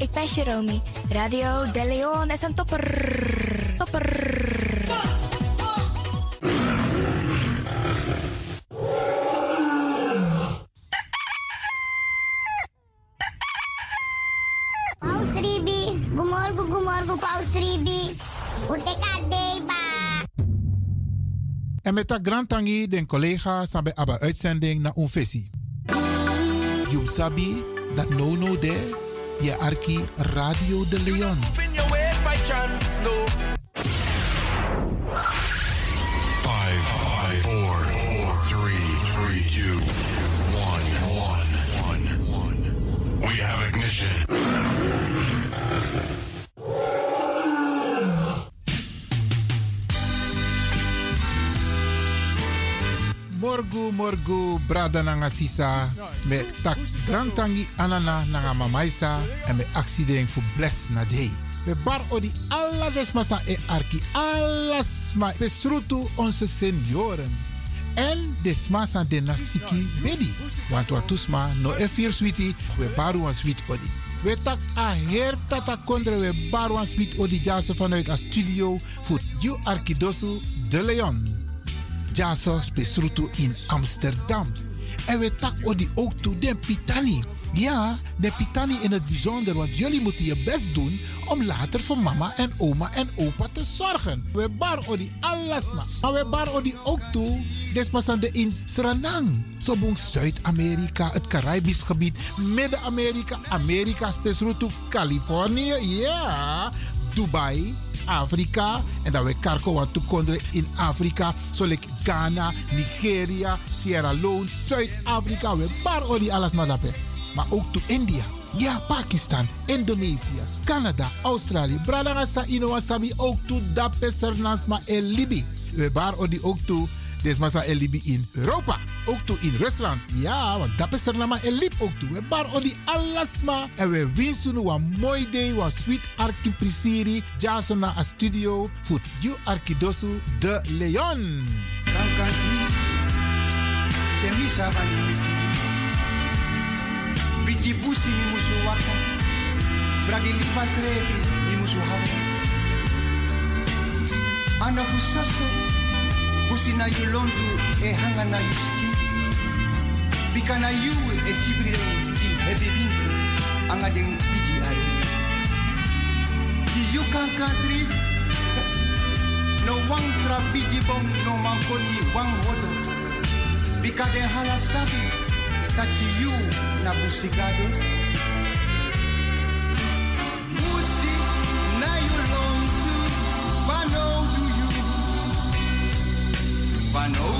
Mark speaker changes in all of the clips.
Speaker 1: ik ben Jeromy. Radio De Leon is een topper. Topper.
Speaker 2: Paus Ribi, gumorgo gumorgo Paus Ribi.
Speaker 3: En met dat grand tangi den collega sabe aba uitzending na unfesi. You sabi dat no no de je arki Radio de Leon.
Speaker 4: in your ways by chance, no.
Speaker 5: Five, five, four, four, three, three, two, one, one, one, one. We have ignition.
Speaker 3: Morgu morgu brada nanga sisa me tak grand tangi anana nanga mamaisa en me accident fu bless na day. We bar odi alla desmasa e arki alles ma besrutu onze senioren. En desmasa de nasiki bedi. Want wat tusma no e vier switi we baru een swit odi. We tak a her tata kondre we baru een swit odi jaso vanuit a studio voor you arkidosu de Leon. Jaso spesrutu in Amsterdam. En we tak odi ook toe den Pitani. Ja, de Pitani in het bijzonder, want jullie moeten je best doen om later voor mama en oma en opa te zorgen. We bar odi alles. Maar we bar odi ook toe, desmasande in Suriname. Sobong Zuid-Amerika, het Caribisch gebied, Midden-Amerika, Amerika, spesrutu Californië, ja, Dubai, Afrika. En dat we karko wat toekonderen in Afrika. Zoals Ghana, Nigeria, Sierra Leone, Zuid-Afrika. We bar odi alles dat. Maar ook to India. Ja, Pakistan, Indonesië, Canada, Australië. Bradangasa Inowasabi ook to Dape Sernasma en Libi. We bar odi ook toe. Desmasa en Libi in Europa. Ook toe in Rusland. Ja, want Dape Sernama en Lib ook toe. We bar odi alasma. En we winsten een mooi day. Een sweet arki prisiri. Jason na a studio. Voor you arkidosu de Leon.
Speaker 6: Biti busi mi musu waka. Bragi lipas revi mi musu hawa. Ana fusaso, busi na yulontu e hanga na yuski. Bika na yu e tibrire di hebi bintu. Anga deng biji ari. Di yu kankantri, no wang tra biji no mankoni wang wodo. Bika de hala sabi, tati yu na busigado. Musi na you long do you, wano do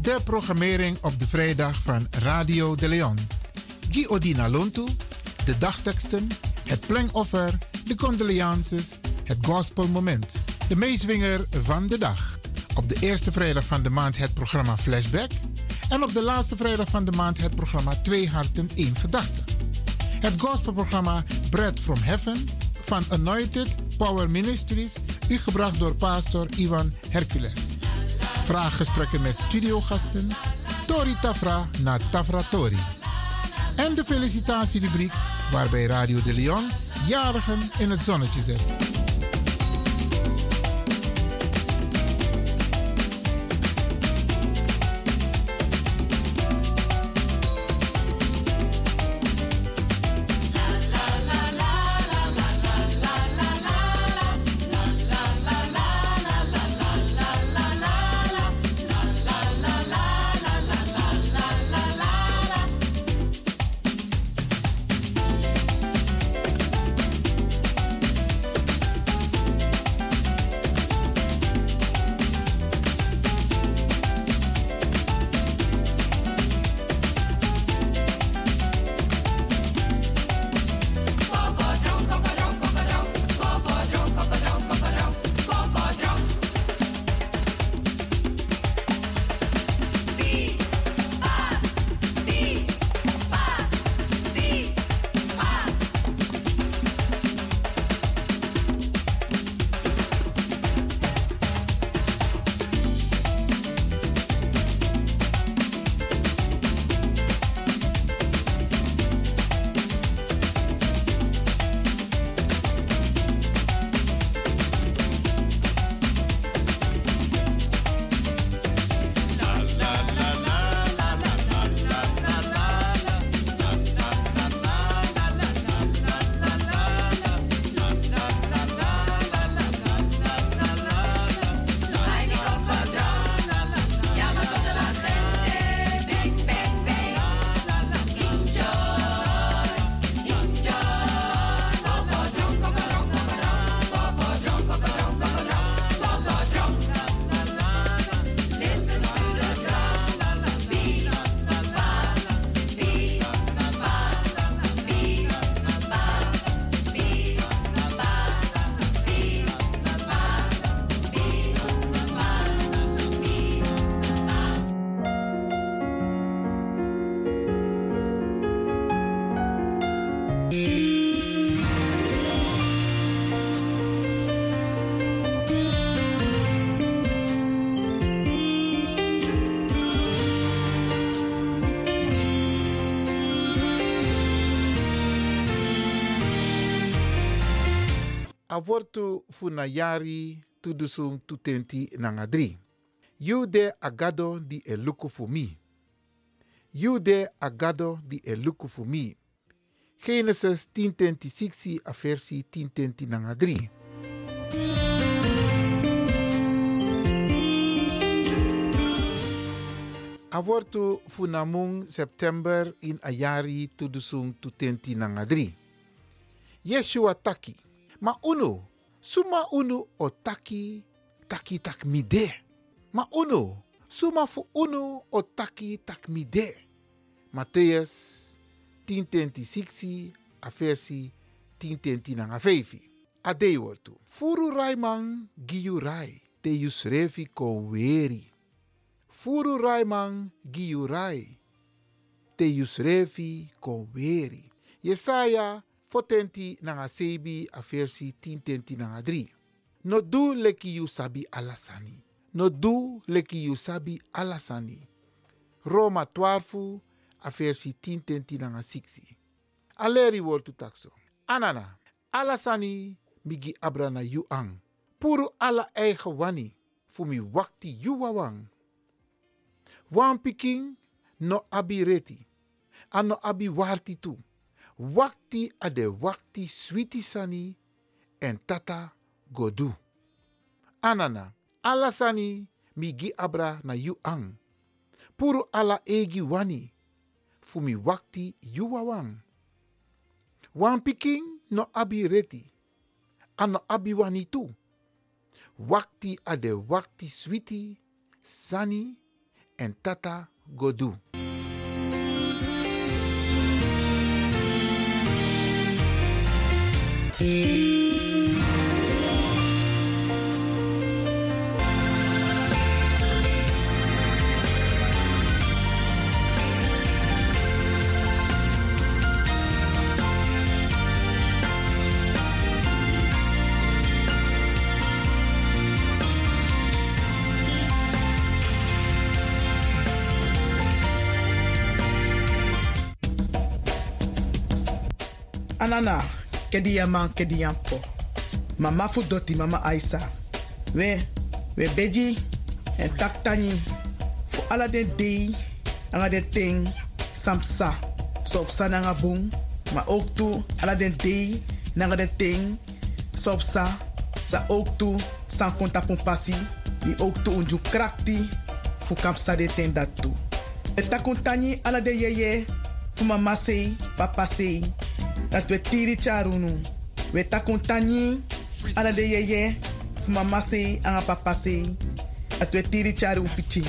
Speaker 6: De
Speaker 3: programmering op de vrijdag van Radio de Leon. Guy Odina Lontu, de dagteksten, het plengoffer, de condolences, het gospelmoment. De meeswinger van de dag. Op de eerste vrijdag van de maand het programma Flashback. En op de laatste vrijdag van de maand het programma Twee Harten, één Gedachte. Het gospelprogramma Bread from Heaven van Anointed Power Ministries, u gebracht door pastor Ivan Hercules. Vraaggesprekken met studiogasten, Tori Tafra na Tafra Tori. En de felicitatierubriek waarbij Radio de Leon jarigen in het zonnetje zet. Avortu funa yari tudusung tutenti nanga dri. You de agado di e luku fu mi. You de agado di e luku fu mi. Genesis 10:26 a versi 10:10 nanga 3. Avortu funamung September in ayari tudusung tutenti nanga 3. Yeshua taki. Ma uno, suma uno o taki, taki tak mide. Suma fu uno o taki tak mide. Matthäus 10:26 a versi 10:10 nanga 5. Ade wortu. Furu raimang giyu rai, te yusrefi kon weri. Furu raimang giyu rai, te yusrefi kon weri. Yesaya fotenti nanga sebi a versi 10:10 nanga 3. No du leki sabi alasani. No du leki sabi alasani. Roma 12 a versi 10:10 nanga 6. Aleri wortu takso. Anana, alasani migi abrana yu ang. Puru ala eigen wani, fu mi wakti yu wawang. Wan no abi reti, ano abi warti tu. Wakti ade wakti switi sani en tata godu. Anana, alasani migi abra na yu ang. Puru ala egi wani, fu mi wakti yu wawang. Wan no abi reti, ano abi wani tu. Wakti ade wakti switi, sani en tata godu.
Speaker 7: Anana, kedi yaman, kedi yampo. Mama fu doti, mama Aisa. We, we beji, en taktani. Fu ala den dei, anga den ting, samsa. So nanga boom, ma ook tu, ala den dei, nanga den ting, so sa. Sa ook tu, san konta. Ni ook unju fu kapsa de ten dat tu. E takontani ala de yeye, fu mama sei, papa sei. Dat we tiri charunu. We takuntani ala de yeye mama se anga papa se. Dat we tiri charu pichi.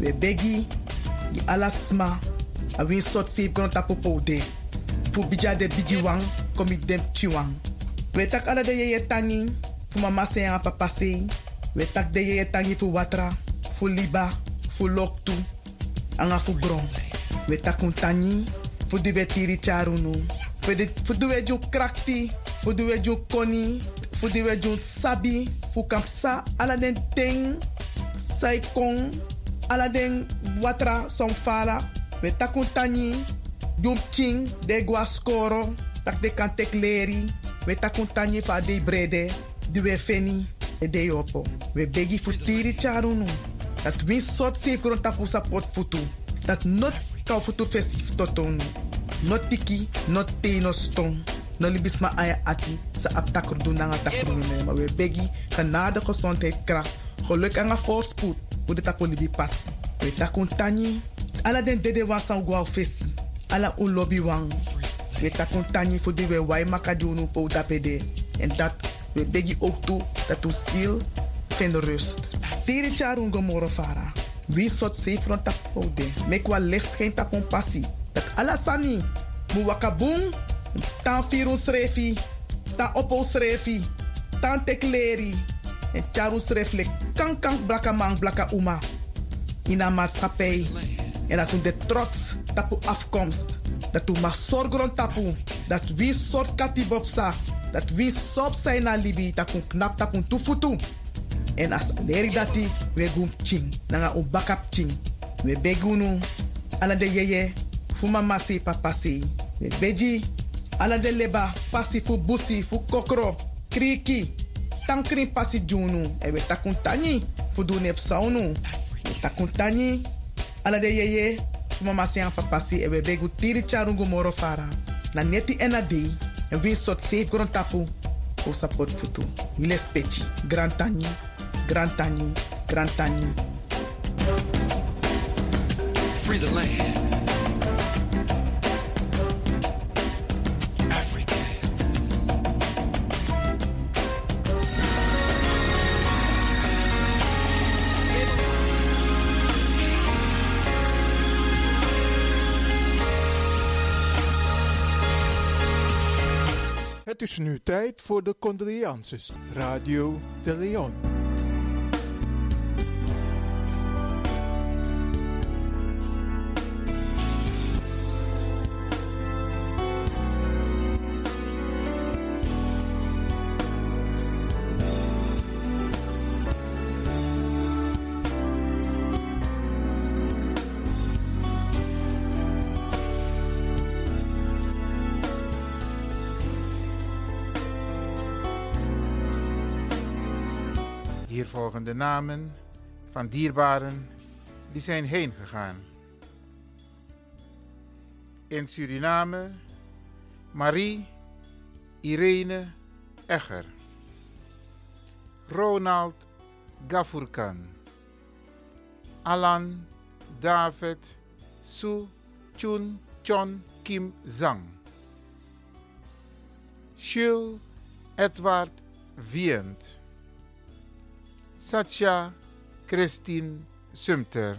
Speaker 7: We begi di ala sma a win sot se kono tapo de. Fu bija de bigi wang komi dem chiwang. We tak ala de yeye tangi fu mama se anga papa se. We tak de yeye tangi fu watra, fu liba, fu loktu, anga fu gron. We takuntani fu di we tiri charunu. Fudu we ju krakti, fudu we ju koni, fudu we ju sabi, fu kapsa, ala ting, sai kong, ala den watra som fala, we takun tani, jum de gua skoro, tak de kan tek leri, we takun tani fa de brede, di we feni, e de yopo. We begi tiri charunu, dat win sot safe kron tapu futu, dat not kau futu festif totonu. No tiki, no te, no stong. No libis ma aya ati sa aptakur doen na nga takur ne. Maar we begi genade gezondheid kracht. Geluk en voorspoed. Hoe de tapo libi. We takun tani. Ala den dede wan san gwa fesi. Ala un lobby wang. We takun tani voor die we wai makadunu po dapede. En dat we begi ook toe dat u ziel geen rust. Tiri charun gomoro fara. Wie sot safe rond tapo de. Mek wa licht geen tapon passie. Dat alasani. Mu wakabung. Tan firun srefi. Tan opo srefi. Tan tekleri. En charu sreflek. Kan kan blaka blaka uma. In maatschappij. En dat de trots tapu afkomst. Dat u mag zorgen tapu. Dat wie soort katibopsa. Dat wie sop zijn na libi. Kun knap tapu tufutu. En as leri dati. We ching. Nanga un bakap ching. We begunu. Ala de yeye fu mama si papa si. We beji, ala de leba, pasi fu busi, fu kokro. kriki. Tankri pasi junu. E we takun tani. Fudu nep saunu. We takun tani. Ala de yeye. Mama se aan papasi. E we begu tiri charungu moro fara. Na neti. En we sot safe grond tapu. O support futu. Speci. Grand tani. Grand tani. Grand tani.
Speaker 4: Free the land.
Speaker 8: Het is nu tijd voor de condolences. Radio de Leon.
Speaker 3: De namen van dierbaren die zijn heen gegaan. In Suriname Marie Irene Egger. Ronald Gafurkan. Alan David Su Chun Chon Kim Zhang. Jules Edward Wient. Satya Christine Sumter.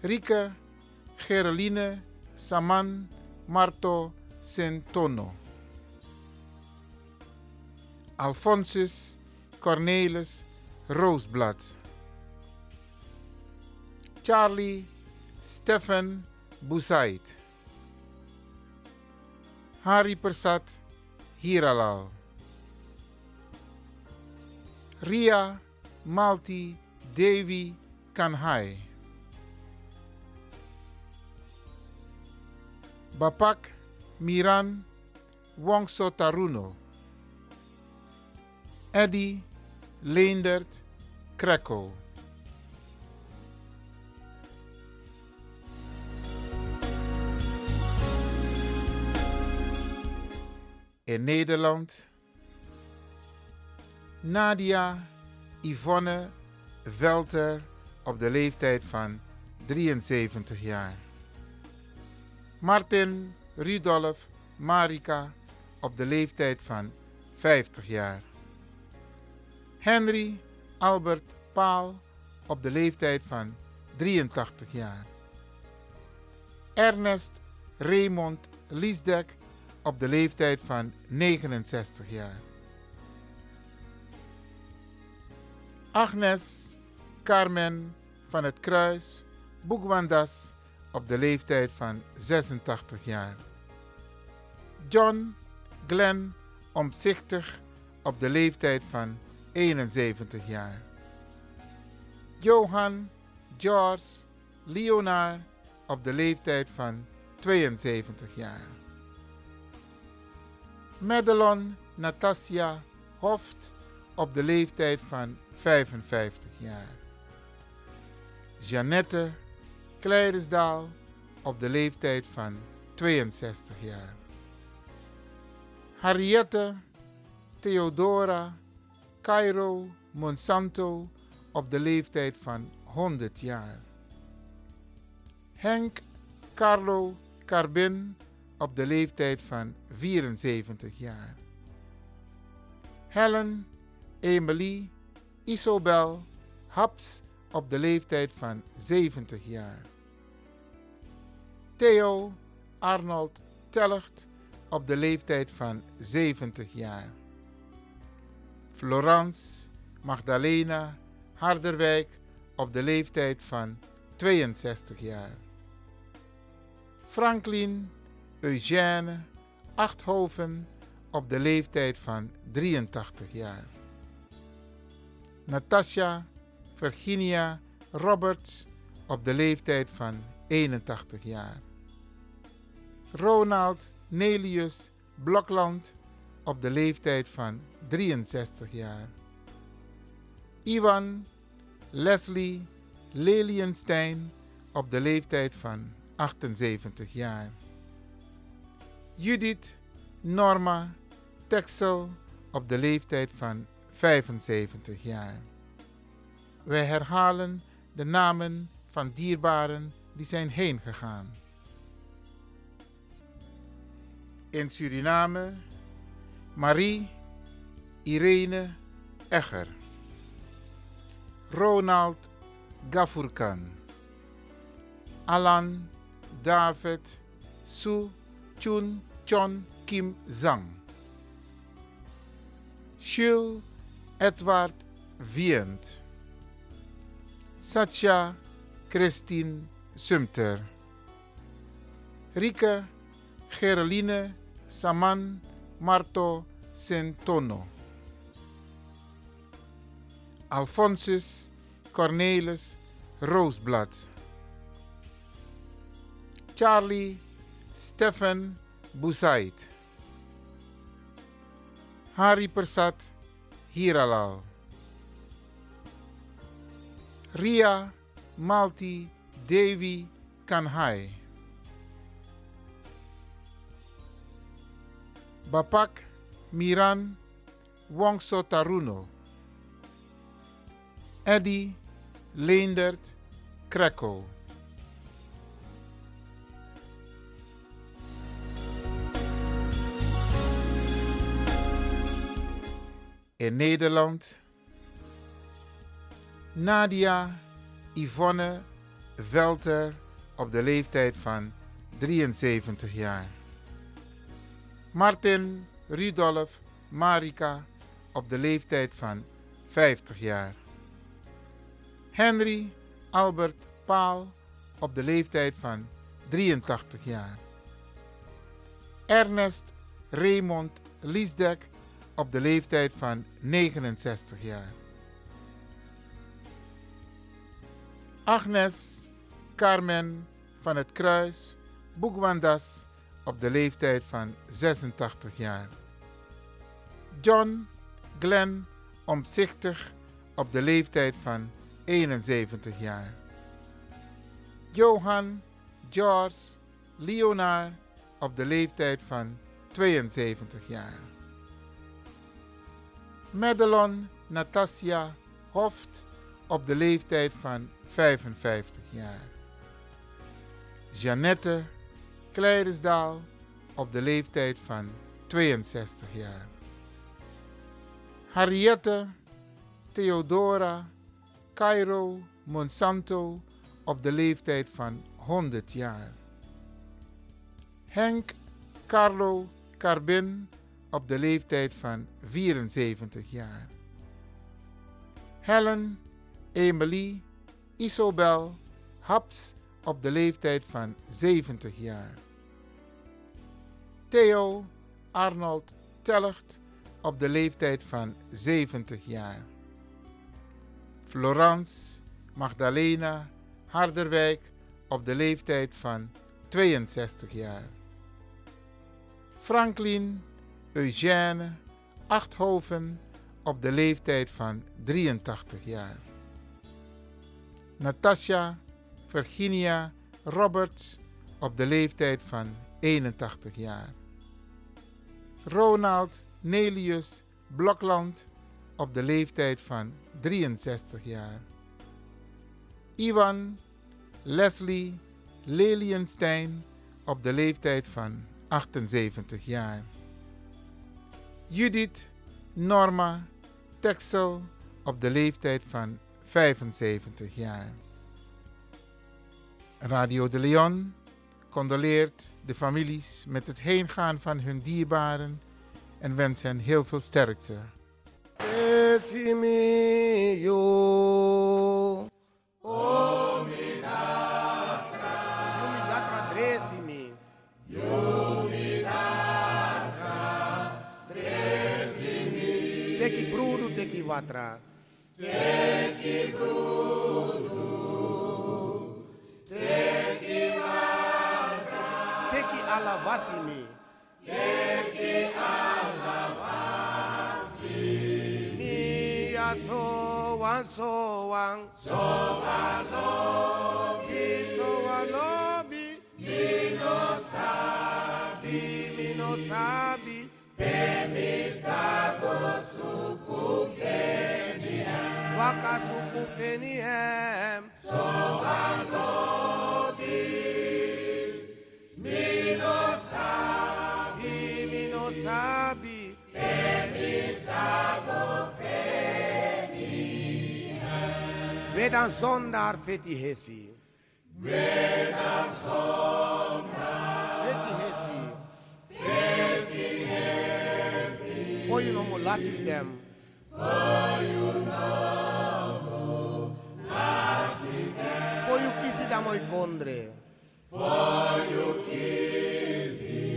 Speaker 3: Rike Gereline Saman Marto Centono. Alphonsus Cornelis Roosblad. Charlie Stefan Boussaid. Hari Persat Hiralal. Ria Malti Devi Kanhai. Bapak Miran Wongso Taruno. Eddie Leendert Krekko. In Nederland Nadia Yvonne Velter op de leeftijd van 73 jaar. Martin Rudolf Marika op de leeftijd van 50 jaar. Henry Albert Paal op de leeftijd van 83 jaar. Ernest Raymond Liesdek op de leeftijd van 69 jaar. Agnes Carmen van het Kruis Boekwandas op de leeftijd van 86 jaar. John Glenn Omzichtig op de leeftijd van 71 jaar. Johan George Leonard op de leeftijd van 72 jaar. Madelon Natasja Hoft op de leeftijd van 55 jaar. Jeannette Kleidersdaal op de leeftijd van 62 jaar. Harriette Theodora Cairo Monsanto op de leeftijd van 100 jaar. Henk Carlo Carbin op de leeftijd van 74 jaar. Helen Emily Isobel Haps op de leeftijd van 70 jaar. Theo Arnold Telligt op de leeftijd van 70 jaar. Florence Magdalena Harderwijk op de leeftijd van 62 jaar. Franklin Eugène Achthoven op de leeftijd van 83 jaar. Natasha Virginia Roberts op de leeftijd van 81 jaar. Ronald Nelius Blokland op de leeftijd van 63 jaar. Ivan Leslie Lelienstein op de leeftijd van 78 jaar. Judith Norma Texel op de leeftijd van 75 jaar. Wij herhalen de namen van dierbaren die zijn heen gegaan. In Suriname Marie Irene Egger. Ronald Gafurkan. Alan David Su Chun Chon Kim Zhang. Jules Edward Wient. Satya Christine Sumter. Rike Gereline Saman Marto Centono. Alphonsus Cornelis Roosblad. Charlie Stefan Boussaid. Hari Persat Hiralal. Ria Malti Devi Kanhai. Bapak Miran Wongso Taruno. Eddie Leendert Krekko. Nederland Nadia Yvonne Velter op de leeftijd van 73 jaar. Martin Rudolf Marika op de leeftijd van 50 jaar. Henry Albert Paal op de leeftijd van 83 jaar. Ernest Raymond Liesdek op de leeftijd van 69 jaar. Agnes Carmen van het Kruis Boekwandas op de leeftijd van 86 jaar. John Glenn Omzichtig op de leeftijd van 71 jaar. Johan George Leonard op de leeftijd van 72 jaar. Madelon Natasja Hoft op de leeftijd van 55 jaar. Jeannette Kleidersdaal op de leeftijd van 62 jaar. Harriette Theodora Cairo Monsanto op de leeftijd van 100 jaar. Henk Carlo Carbin op de leeftijd van 74 jaar. Helen Emily Isobel Haps op de leeftijd van 70 jaar. Theo Arnold Telligt op de leeftijd van 70 jaar. Florence Magdalena Harderwijk op de leeftijd van 62 jaar. Franklin Eugène Achthoven op de leeftijd van 83 jaar. Natasha Virginia Roberts op de leeftijd van 81 jaar. Ronald Nelius Blokland op de leeftijd van 63 jaar. Ivan Leslie Lelienstein op de leeftijd van 78 jaar. Judith Norma Texel op de leeftijd van 75 jaar. Radio de Leon condoleert de families met het heengaan van hun dierbaren en wens hen heel veel sterkte.
Speaker 9: Tem que Bruno, tem
Speaker 10: que Vatra. Tem que
Speaker 9: Bruno, tem que
Speaker 10: Vatra. Tem
Speaker 9: que Alavasimi. Tem que
Speaker 10: Alavasimi. Minha soa,
Speaker 9: soa, soa lobe, soa lobe.
Speaker 10: Me não
Speaker 9: sabe, me
Speaker 10: não sabe.
Speaker 9: Bethlehem. Wakasuku Bethlehem.
Speaker 10: Sobangobi. Minosabi. Minosabi. Ebisago
Speaker 9: Bethlehem. Vedan zondar feti hesi.
Speaker 10: Vedan zondar.
Speaker 9: Feti hesi.
Speaker 10: Feti hesi.
Speaker 9: For you no more last with.
Speaker 10: Foi o condre. Foi
Speaker 9: o que se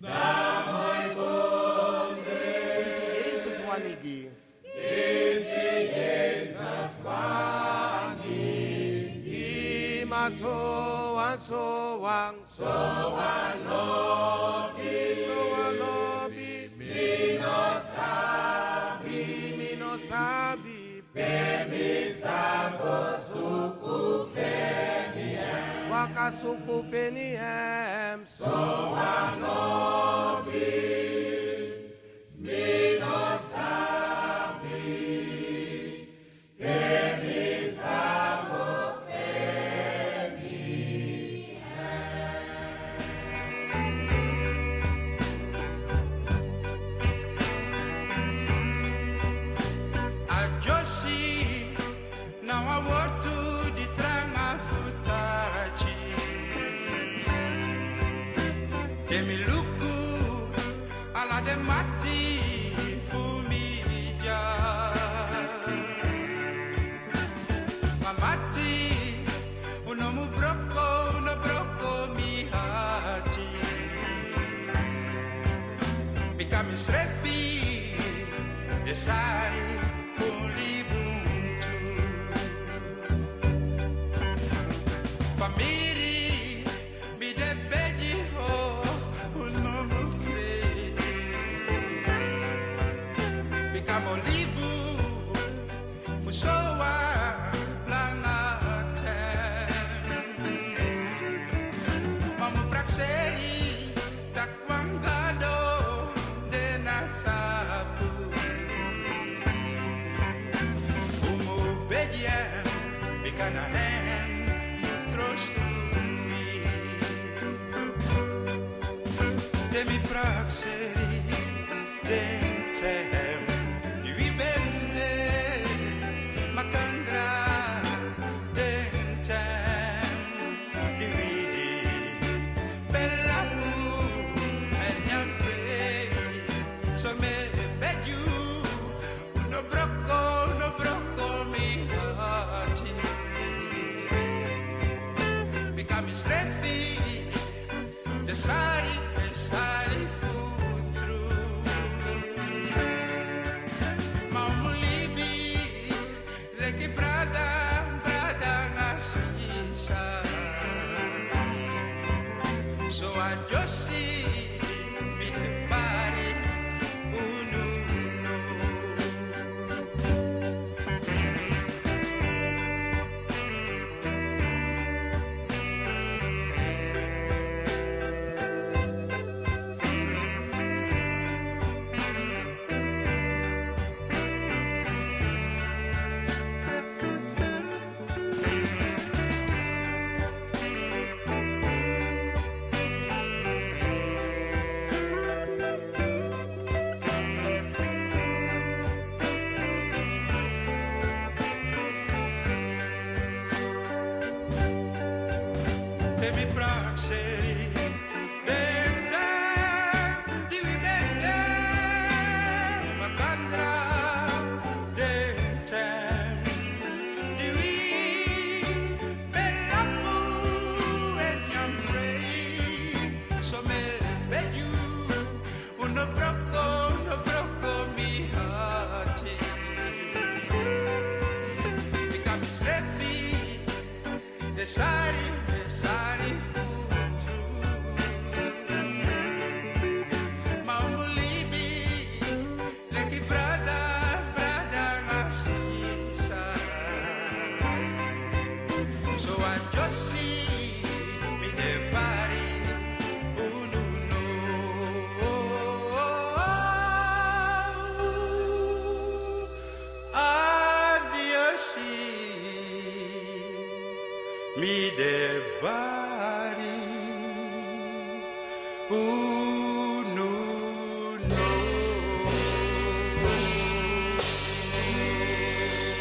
Speaker 9: dá moi
Speaker 10: condre.
Speaker 9: Jesus wanigi.
Speaker 10: Isi Jesus.
Speaker 9: Ima so wan so wan
Speaker 10: so
Speaker 9: wan. kasuku Peniam.
Speaker 10: So
Speaker 11: anobi. besar y besar.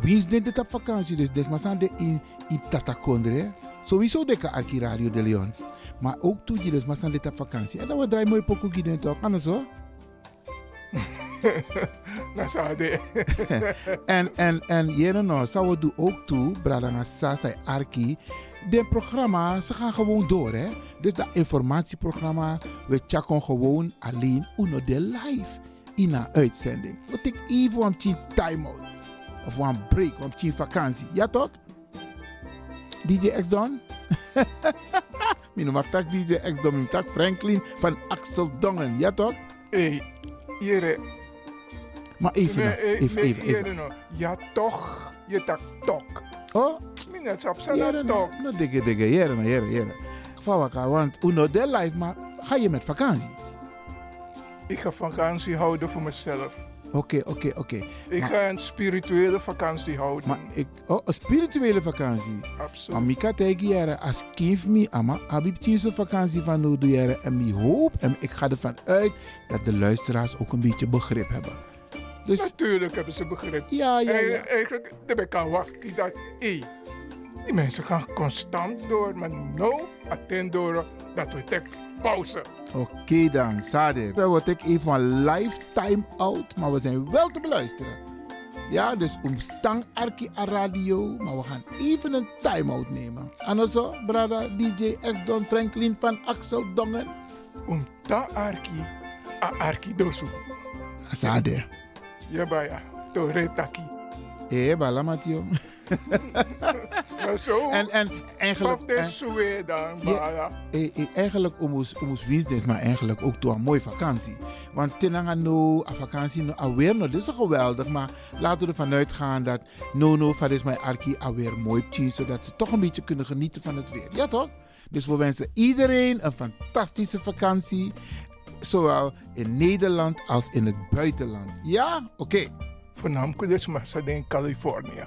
Speaker 3: Wie is dit op vakantie? Dus dit maar de in, in Tatakondre. Sowieso de arki Radio de Leon. Maar ook toe je maar dit op vakantie. En dan we draaien mooi pokoe hier toch? Kan zo?
Speaker 12: Dat zou de.
Speaker 3: En, en, en, jere nou, zou we doen ook toe, Bradanga Sasa Arki. De programma, ze gaan gewoon door, hè. Dus dat informatieprogramma, we checken gewoon alleen uno de live in een uitzending. We take even een time-out. Of een break, een vakantie. Ja toch? DJ X Don? Mijn mag tak DJ X Don, mijn tak Franklin van Axel Dongen. Ja toch?
Speaker 12: Hé, hey,
Speaker 3: Maar even, nou, even, even, even.
Speaker 12: No. Ja toch, je tak tok.
Speaker 3: Oh?
Speaker 12: Minnet op zijn tok.
Speaker 3: Nou, dikke, dikke, jere, nou, jere, jere. Vawaka, want uno de life, maar ga je met vakantie?
Speaker 12: Ik ga vakantie houden voor mezelf.
Speaker 3: Oké, oké, oké.
Speaker 12: Ik
Speaker 3: Maar-
Speaker 12: ga een spirituele vakantie houden.
Speaker 3: Maar ik, oh, een spirituele vakantie.
Speaker 12: Absoluut.
Speaker 3: Maar ik kan tegen als kind me, ama, heb ik zo'n vakantie van doe jaren. En ik hoop, en ik ga ervan uit, dat de luisteraars ook een beetje begrip hebben. Dus,
Speaker 12: Natuurlijk hebben ze begrip.
Speaker 3: Ja, ja, ja.
Speaker 12: En Eigenlijk, daar ben ik aan wachten dat, hé, die mensen gaan constant door, maar no, attend door, dat we tek pauze.
Speaker 3: Oké dan, Sade. Dan word ik even een lifetime out, maar we zijn wel te beluisteren. Ja, dus omstang Arki a radio, maar we gaan even een time-out nemen. En zo, brada DJ X Don Franklin van Axel Dongen.
Speaker 12: Om ta Arki, a Arki dosu.
Speaker 3: Sade.
Speaker 12: Ja, baya, to retaki.
Speaker 3: Eh, bala Mathieu.
Speaker 12: Maar zo,
Speaker 3: En, en eigenlijk...
Speaker 12: Dan,
Speaker 3: Ja, eh, eh, eigenlijk omus business, maar eigenlijk ook door een mooie vakantie. Want tenanga no, a vakantie no, alweer no, dit is geweldig, maar laten we ervan uitgaan dat no no, van is mijn arki alweer mooi tien, zodat ze toch een beetje kunnen genieten van het weer. Ja toch? Dus we wensen iedereen een fantastische vakantie, zowel in Nederland als in het buitenland. Ja? Oké.
Speaker 12: Voornamelijk dus ze in Californië.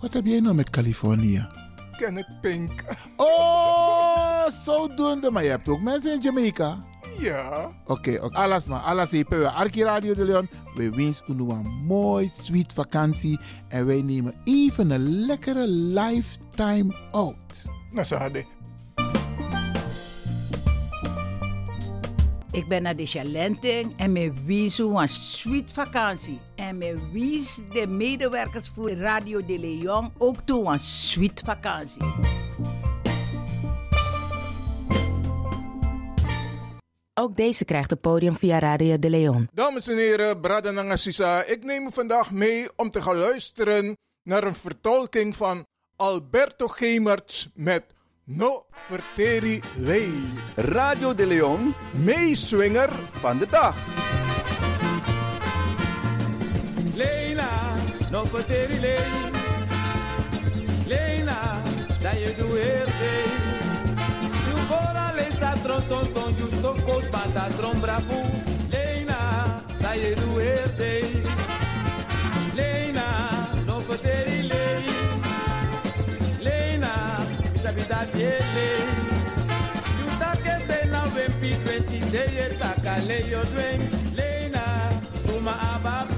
Speaker 3: Wat heb jij nou met Californië?
Speaker 12: Kenneth Pink.
Speaker 3: Oh, zodoende. Maar je hebt ook mensen in Jamaica.
Speaker 12: Ja.
Speaker 3: Oké, oké. Alles maar. Alles. We Arki Radio de Leon. We wensen u een mooi, sweet vakantie. En wij nemen even een lekkere lifetime out.
Speaker 12: Nou, hadden.
Speaker 13: Ik ben naar de Chalenting en me wies een sweet vakantie. En me wies de medewerkers voor Radio de Leon ook toe een sweet vakantie.
Speaker 14: Ook deze krijgt het podium via Radio de Leon.
Speaker 12: Dames en heren, Brada Nangasisa, ik neem u vandaag mee om te gaan luisteren naar een vertolking van Alberto Gemerts met No Verteri Lei.
Speaker 15: Radio de Leon,
Speaker 12: meeswinger
Speaker 15: van de dag.
Speaker 16: Leila, no poteri lei. Leila, sai je doe. Tu fora le sa tron ton ton justo cos bata tron bravo. Leila, sai je doe 20 day takale yo dwen. Leila, suma abab.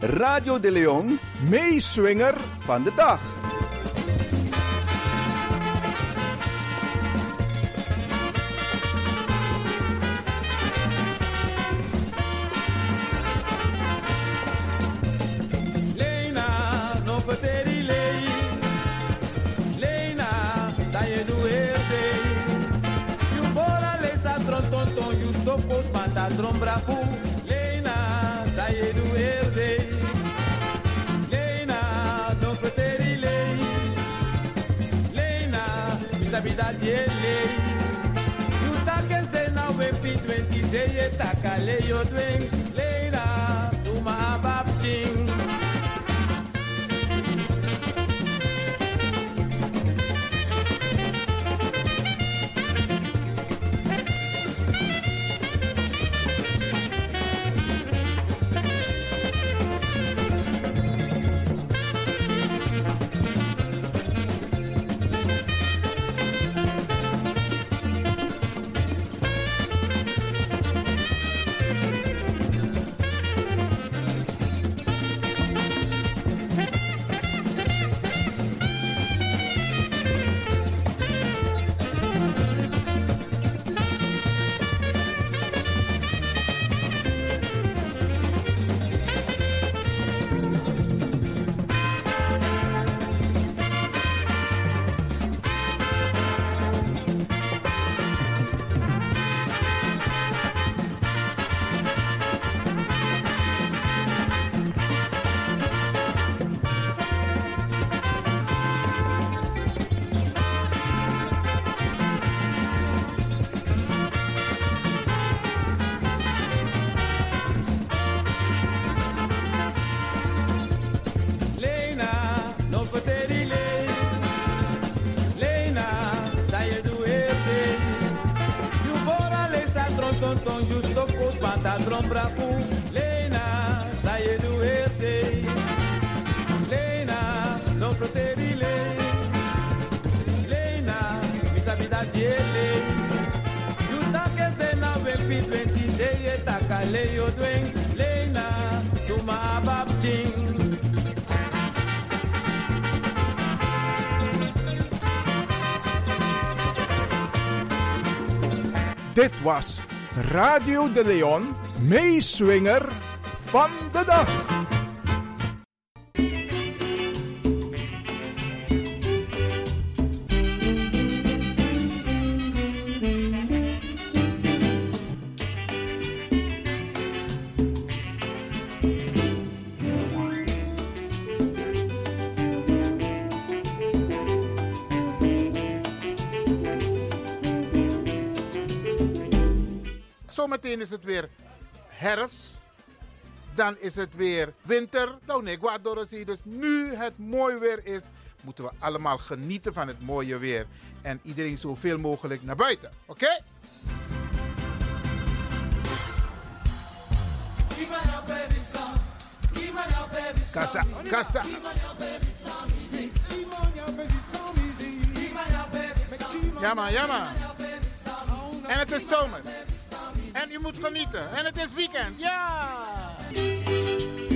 Speaker 15: Radio de Leon,
Speaker 12: meeswinger
Speaker 15: van de dag.
Speaker 16: trombra fu Lena sai du erde Lena non poteri lei. Lena mi sabida di lei Tu ta che stai na we pi 20 day ta kale yo 20 wepi 20 day etakale yo dwen. Lena, suma ababting.
Speaker 8: Dit was Radio de Leon, meeswinger van de dag.
Speaker 3: Is het weer herfst. Dan is het weer winter. Nou nee, Guadorosi. Dus nu het mooi weer is, moeten we allemaal genieten van het mooie weer. En iedereen zoveel mogelijk naar buiten. Oké? Kassa, kassa. Ja man, ja man. En het is zomer. En je moet genieten. En het is weekend. Ja!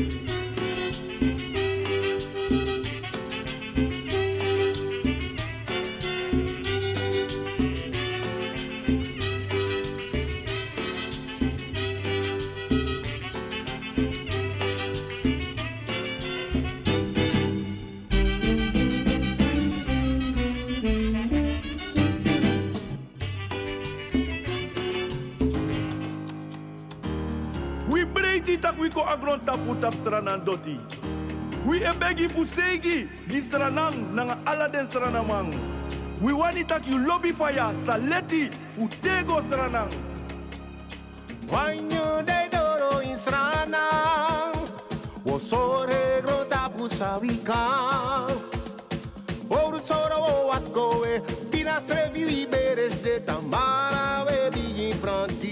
Speaker 17: Tak we ko agron tapu tap stranan doti. We e begi fu segi di stranang nanga ala den stranamang. We wani tak you lobby fire saleti fu tego stranang.
Speaker 9: Wanyo de doro in srana Wo sore grota pusavika Ouro soro o ascoe Pina se vivi beres de tambara ve di imprantide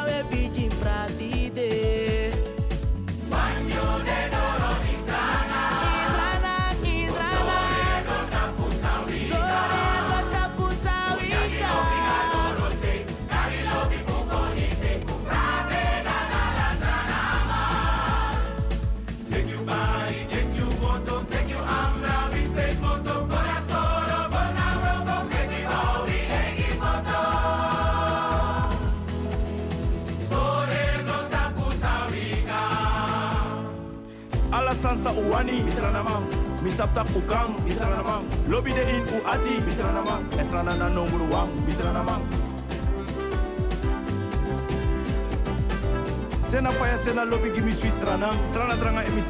Speaker 18: sansa uwani misalana mam. Misapta ukam na man lobi de in uati misalana na nonguru wam na man. sena faya sena lobi gimi sui srana trana tranga emi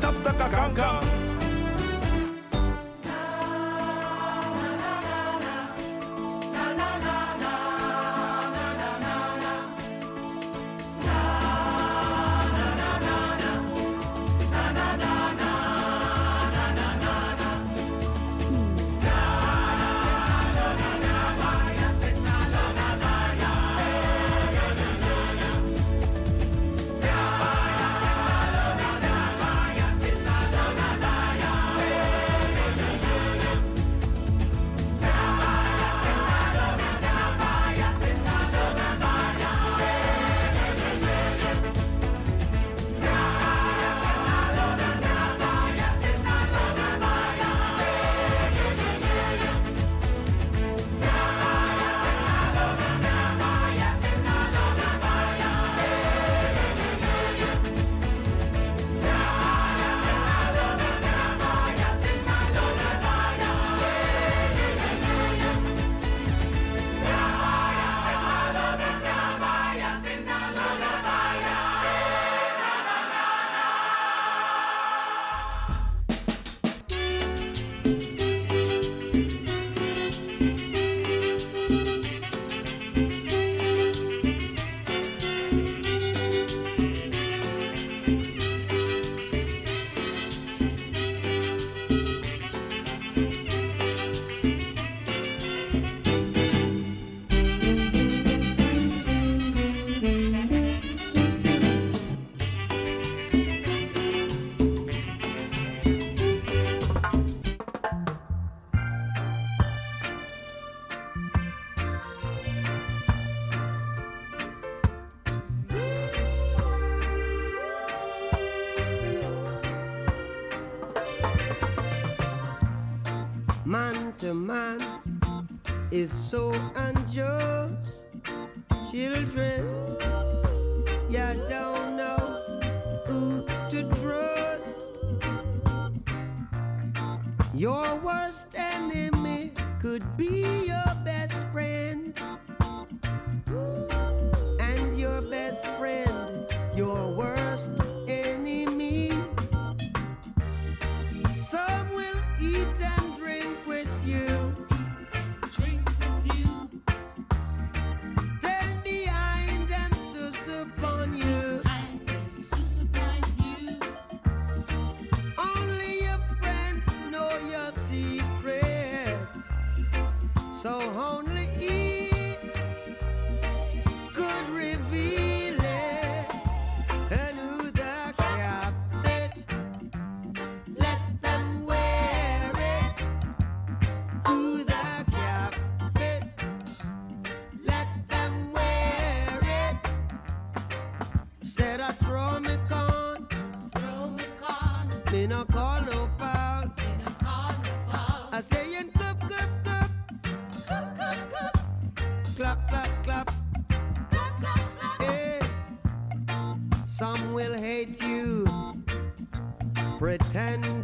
Speaker 19: pretend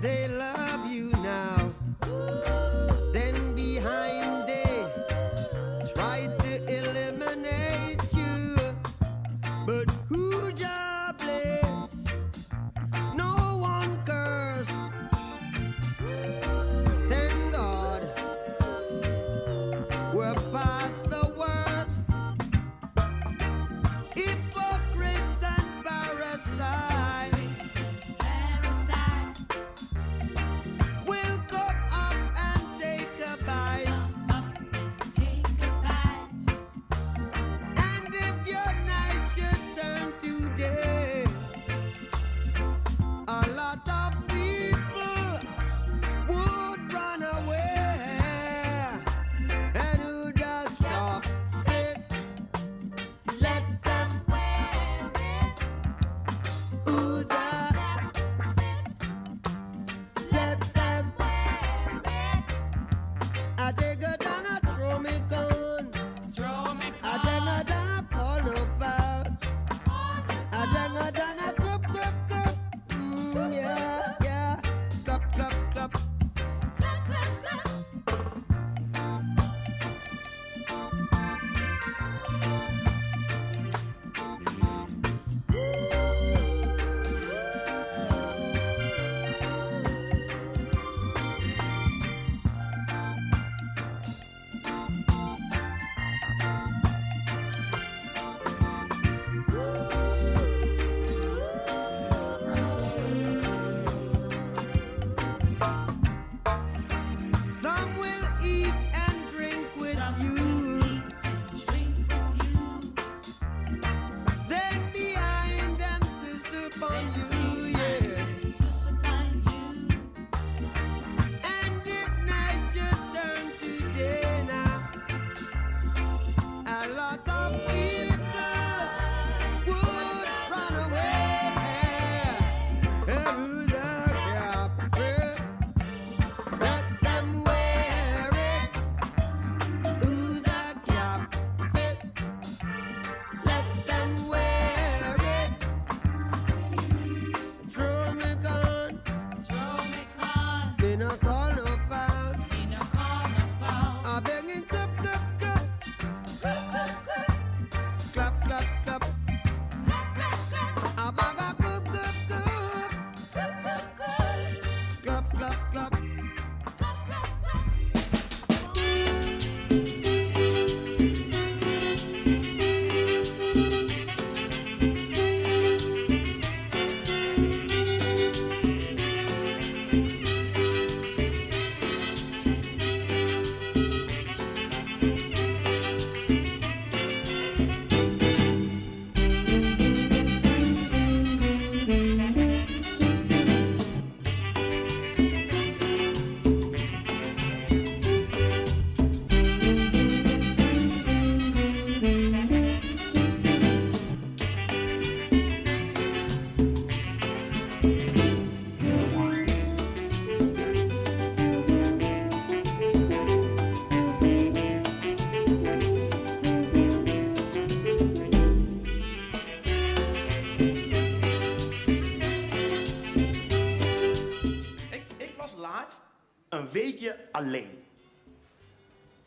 Speaker 20: alleen.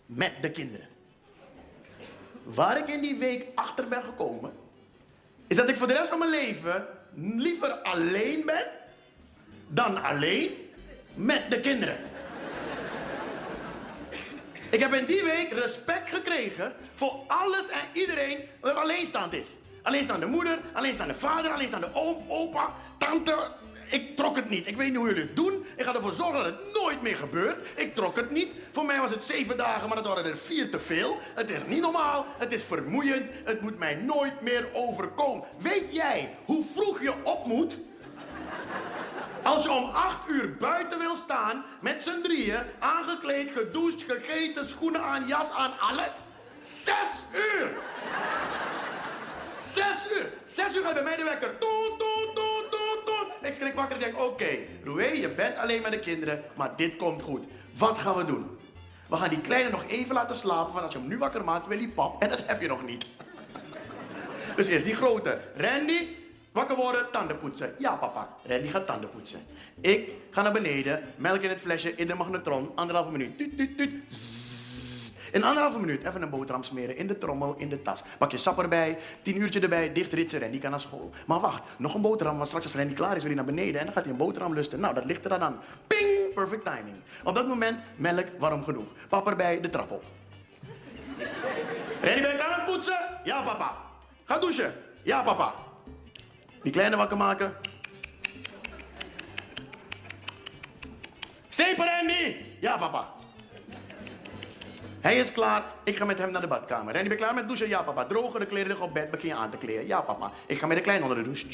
Speaker 20: Met de kinderen. Waar ik in die week achter ben gekomen, is dat ik voor de rest van mijn leven liever alleen ben dan alleen met de kinderen. Ik heb in die week respect gekregen voor alles en iedereen wat alleenstaand is. Alleenstaande moeder, alleenstaande vader, alleenstaande oom, opa, tante. Ik trok het niet. Ik weet niet hoe jullie het doen. Ik ga ervoor zorgen dat het nooit meer gebeurt. Ik trok het niet. Voor mij was het zeven dagen, maar dat waren er vier te veel. Het is niet normaal. Het is vermoeiend. Het moet mij nooit meer overkomen. Weet jij hoe vroeg je op moet als je om acht uur buiten wil staan, met z'n drieën, aangekleed, gedoucht, gegeten, schoenen aan, jas aan, alles. Zes uur! Zes uur! Zes uur gaat bij mij de wekker. Toet, toet, toet. Ik schrik wakker en denk, oké, okay, je bent alleen met de kinderen, maar dit komt goed. Wat gaan we doen? We gaan die kleine nog even laten slapen, want als je hem nu wakker maakt, wil hij pap. En dat heb je nog niet. Dus eerst die grote. Randy, Wakker worden, tanden poetsen. Ja, papa. Randy gaat tanden poetsen. Ik ga naar beneden, melk in het flesje, in de magnetron, anderhalve minuut. Tuut, tuut, tuut. In anderhalve minuut even een boterham smeren in de trommel, in de tas. Pak je sap erbij, tien uurtje erbij, dicht ritsen, Randy kan naar school. Maar wacht, nog een boterham, want straks als Randy klaar is, wil hij naar beneden en dan gaat hij een boterham lusten. Nou, dat ligt er dan aan. Ping, perfect timing. Op dat moment, melk warm genoeg. Papa erbij, de trap op. Randy, ben je klaar met poetsen? Ja, papa. Ga douchen? Ja, papa. Die kleine wakker maken. Zeeper Randy! Ja, papa. Hij is klaar. Ik ga met hem naar de badkamer. Ben je klaar met douchen? Ja, papa. Drogen de kleren liggen op bed. Begin je aan te kleden. Ja, papa. Ik ga met de kleine onder de douche.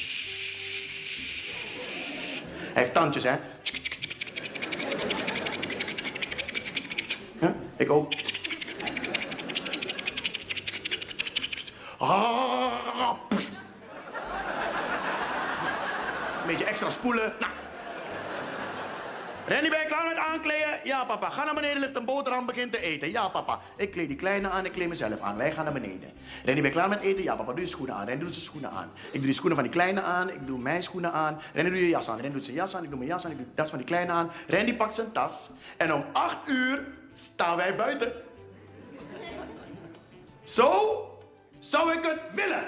Speaker 20: Hij heeft tandjes, hè? Ik ook. Ah, een beetje extra spoelen. Nou. Randy, ben je klaar met aankleden? Ja, papa. Ga naar beneden, ligt een boterham, begin te eten. Ja, papa. Ik kleed die kleine aan, ik kleed mezelf aan. Wij gaan naar beneden. Randy, ben je klaar met eten? Ja, papa. Doe je schoenen aan. Randy doet zijn schoenen aan. Ik doe die schoenen van die kleine aan, ik doe mijn schoenen aan. Randy, doe je jas aan. Randy doet zijn jas aan, ik doe mijn jas aan, ik doe tas van die kleine aan. Randy pakt zijn tas. En om acht uur staan wij buiten. Zo zou ik het willen.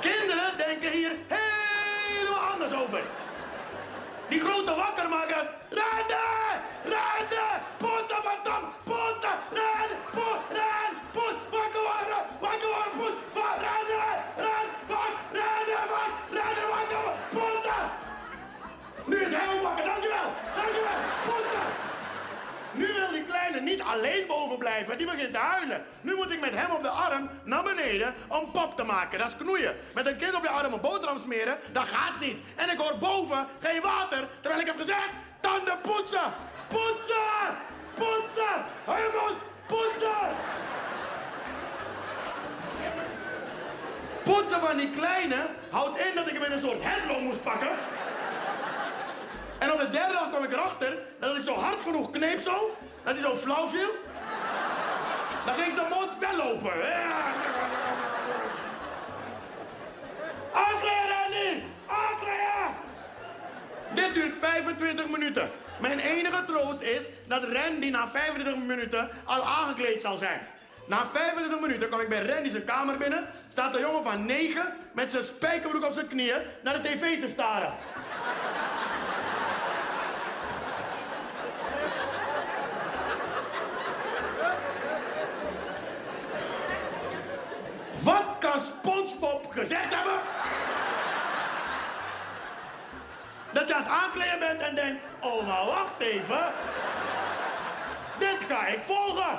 Speaker 20: Kinderen denken hier helemaal anders over. Die grote wakkermakers. Rennen! Rennen! Poetsen van Tom! Poetsen! Ren! Poet! Ren! Poet! Wakker worden! Wakker worden! Poet! Wa- Rennen! Niet alleen boven blijven, die begint te huilen. Nu moet ik met hem op de arm naar beneden om pop te maken. Dat is knoeien. Met een kind op je arm een boterham smeren, dat gaat niet. En ik hoor boven geen water, terwijl ik heb gezegd, tanden poetsen! Poetsen! Poetsen! Hou je! Poetsen! Poetsen van die kleine houdt in dat ik hem in een soort headlock moest pakken. En op de derde dag kwam ik erachter dat ik zo hard genoeg kneep zo, dat hij zo flauw viel. Dan ging zijn mond wel open. Randy! Aankleden! Dit duurt 25 minuten. Mijn enige troost is dat Randy na 25 minuten al aangekleed zal zijn. Na 25 minuten kom ik bij Randy zijn kamer binnen. Staat een jongen van 9 met zijn spijkerbroek op zijn knieën naar de tv te staren. Wat kan SpongeBob gezegd hebben? Dat je aan het aankleden bent en denkt, oh maar wacht even. Dit ga ik volgen.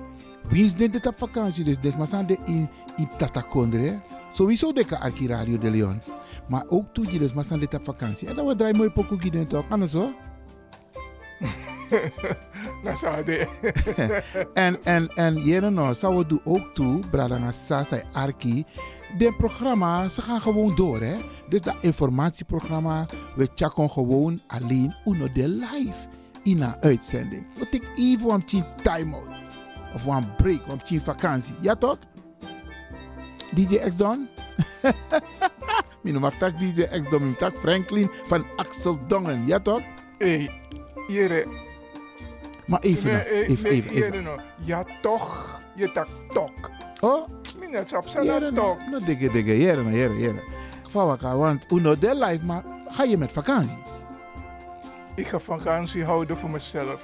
Speaker 3: Wie is dit op vakantie? Dus des maar zijn de in, in Tatakondre. Sowieso de kan arki Radio de Leon. Maar ook toe je zijn dit op vakantie. En dan we draaien mooi pokoe gids toch? Anders zo.
Speaker 12: Dat zou de.
Speaker 3: en, en, en jere nou, zou we doen ook toe, Bradanga Sasa Arki. De programma, ze gaan gewoon door, hè. Dus dat informatieprogramma, we checken gewoon alleen uno de live in een uitzending. We take even een time-out. Of een break, een vakantie. Ja toch? DJ X Don? Mijn noem tak DJ X Don, mijn tak Franklin van Axel Dongen. Ja toch?
Speaker 12: Hey, jere.
Speaker 3: Maar even,
Speaker 12: Nee,
Speaker 3: nou, even, even, even.
Speaker 12: jere nou. Ja toch, je tak tok.
Speaker 3: Oh?
Speaker 12: Minnet op
Speaker 3: Jere,
Speaker 12: zijn tok.
Speaker 3: nou, dikke, dikke, jere, nou, jere, jere. Geval elkaar, want uno de live, maar ga je met vakantie?
Speaker 12: Ik ga vakantie houden voor mezelf.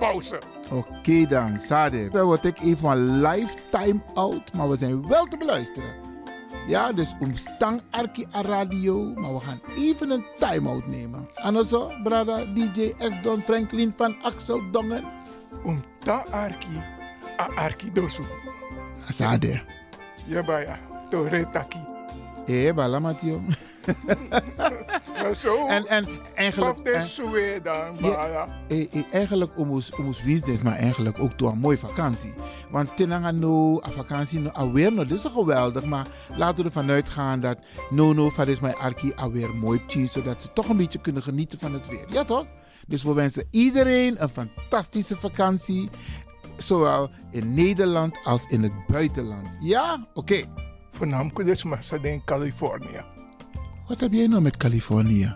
Speaker 12: pauze.
Speaker 3: Oké dan, Sade. Dan word ik even een lifetime out, maar we zijn wel te beluisteren. Ja, dus omstang Arki a radio, maar we gaan even een time-out nemen. En zo, brada DJ X Don Franklin van Axel Dongen.
Speaker 12: Omta Arki, a Arki dosu.
Speaker 3: Sade.
Speaker 12: Ja, baya. Tore taki.
Speaker 3: Eh, bala Mathieu.
Speaker 12: Maar zo.
Speaker 3: En, en eigenlijk... En- Ja, eh, eh, eigenlijk omus omus business, maar eigenlijk ook door een mooie vakantie. Want tenanga no, a vakantie no, alweer no, dit is geweldig, maar laten we ervan uitgaan dat no no van is mijn arki alweer mooi tien, zodat ze toch een beetje kunnen genieten van het weer. Ja toch? Dus we wensen iedereen een fantastische vakantie, zowel in Nederland als in het buitenland. Ja? Oké.
Speaker 12: Voornamelijk dus maar in Californië.
Speaker 3: Wat heb jij nou met Californië?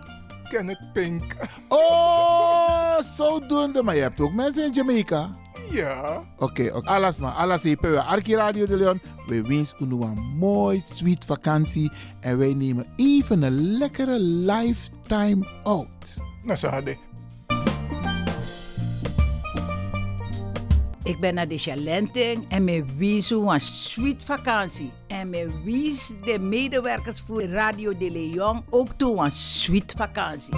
Speaker 12: Kenneth Pink.
Speaker 3: Oh, zodoende. Maar je hebt ook mensen in Jamaica.
Speaker 12: Ja.
Speaker 3: Oké, oké. alles maar. Alles hier. We Arki Radio de Leon. We wensen u een mooi, sweet vakantie. En wij nemen even een lekkere lifetime out.
Speaker 12: Nou, ze hadden.
Speaker 13: Ik ben naar de Chalenting en me wies een sweet vakantie. En me wies de medewerkers voor Radio de Leon ook toe een sweet vakantie.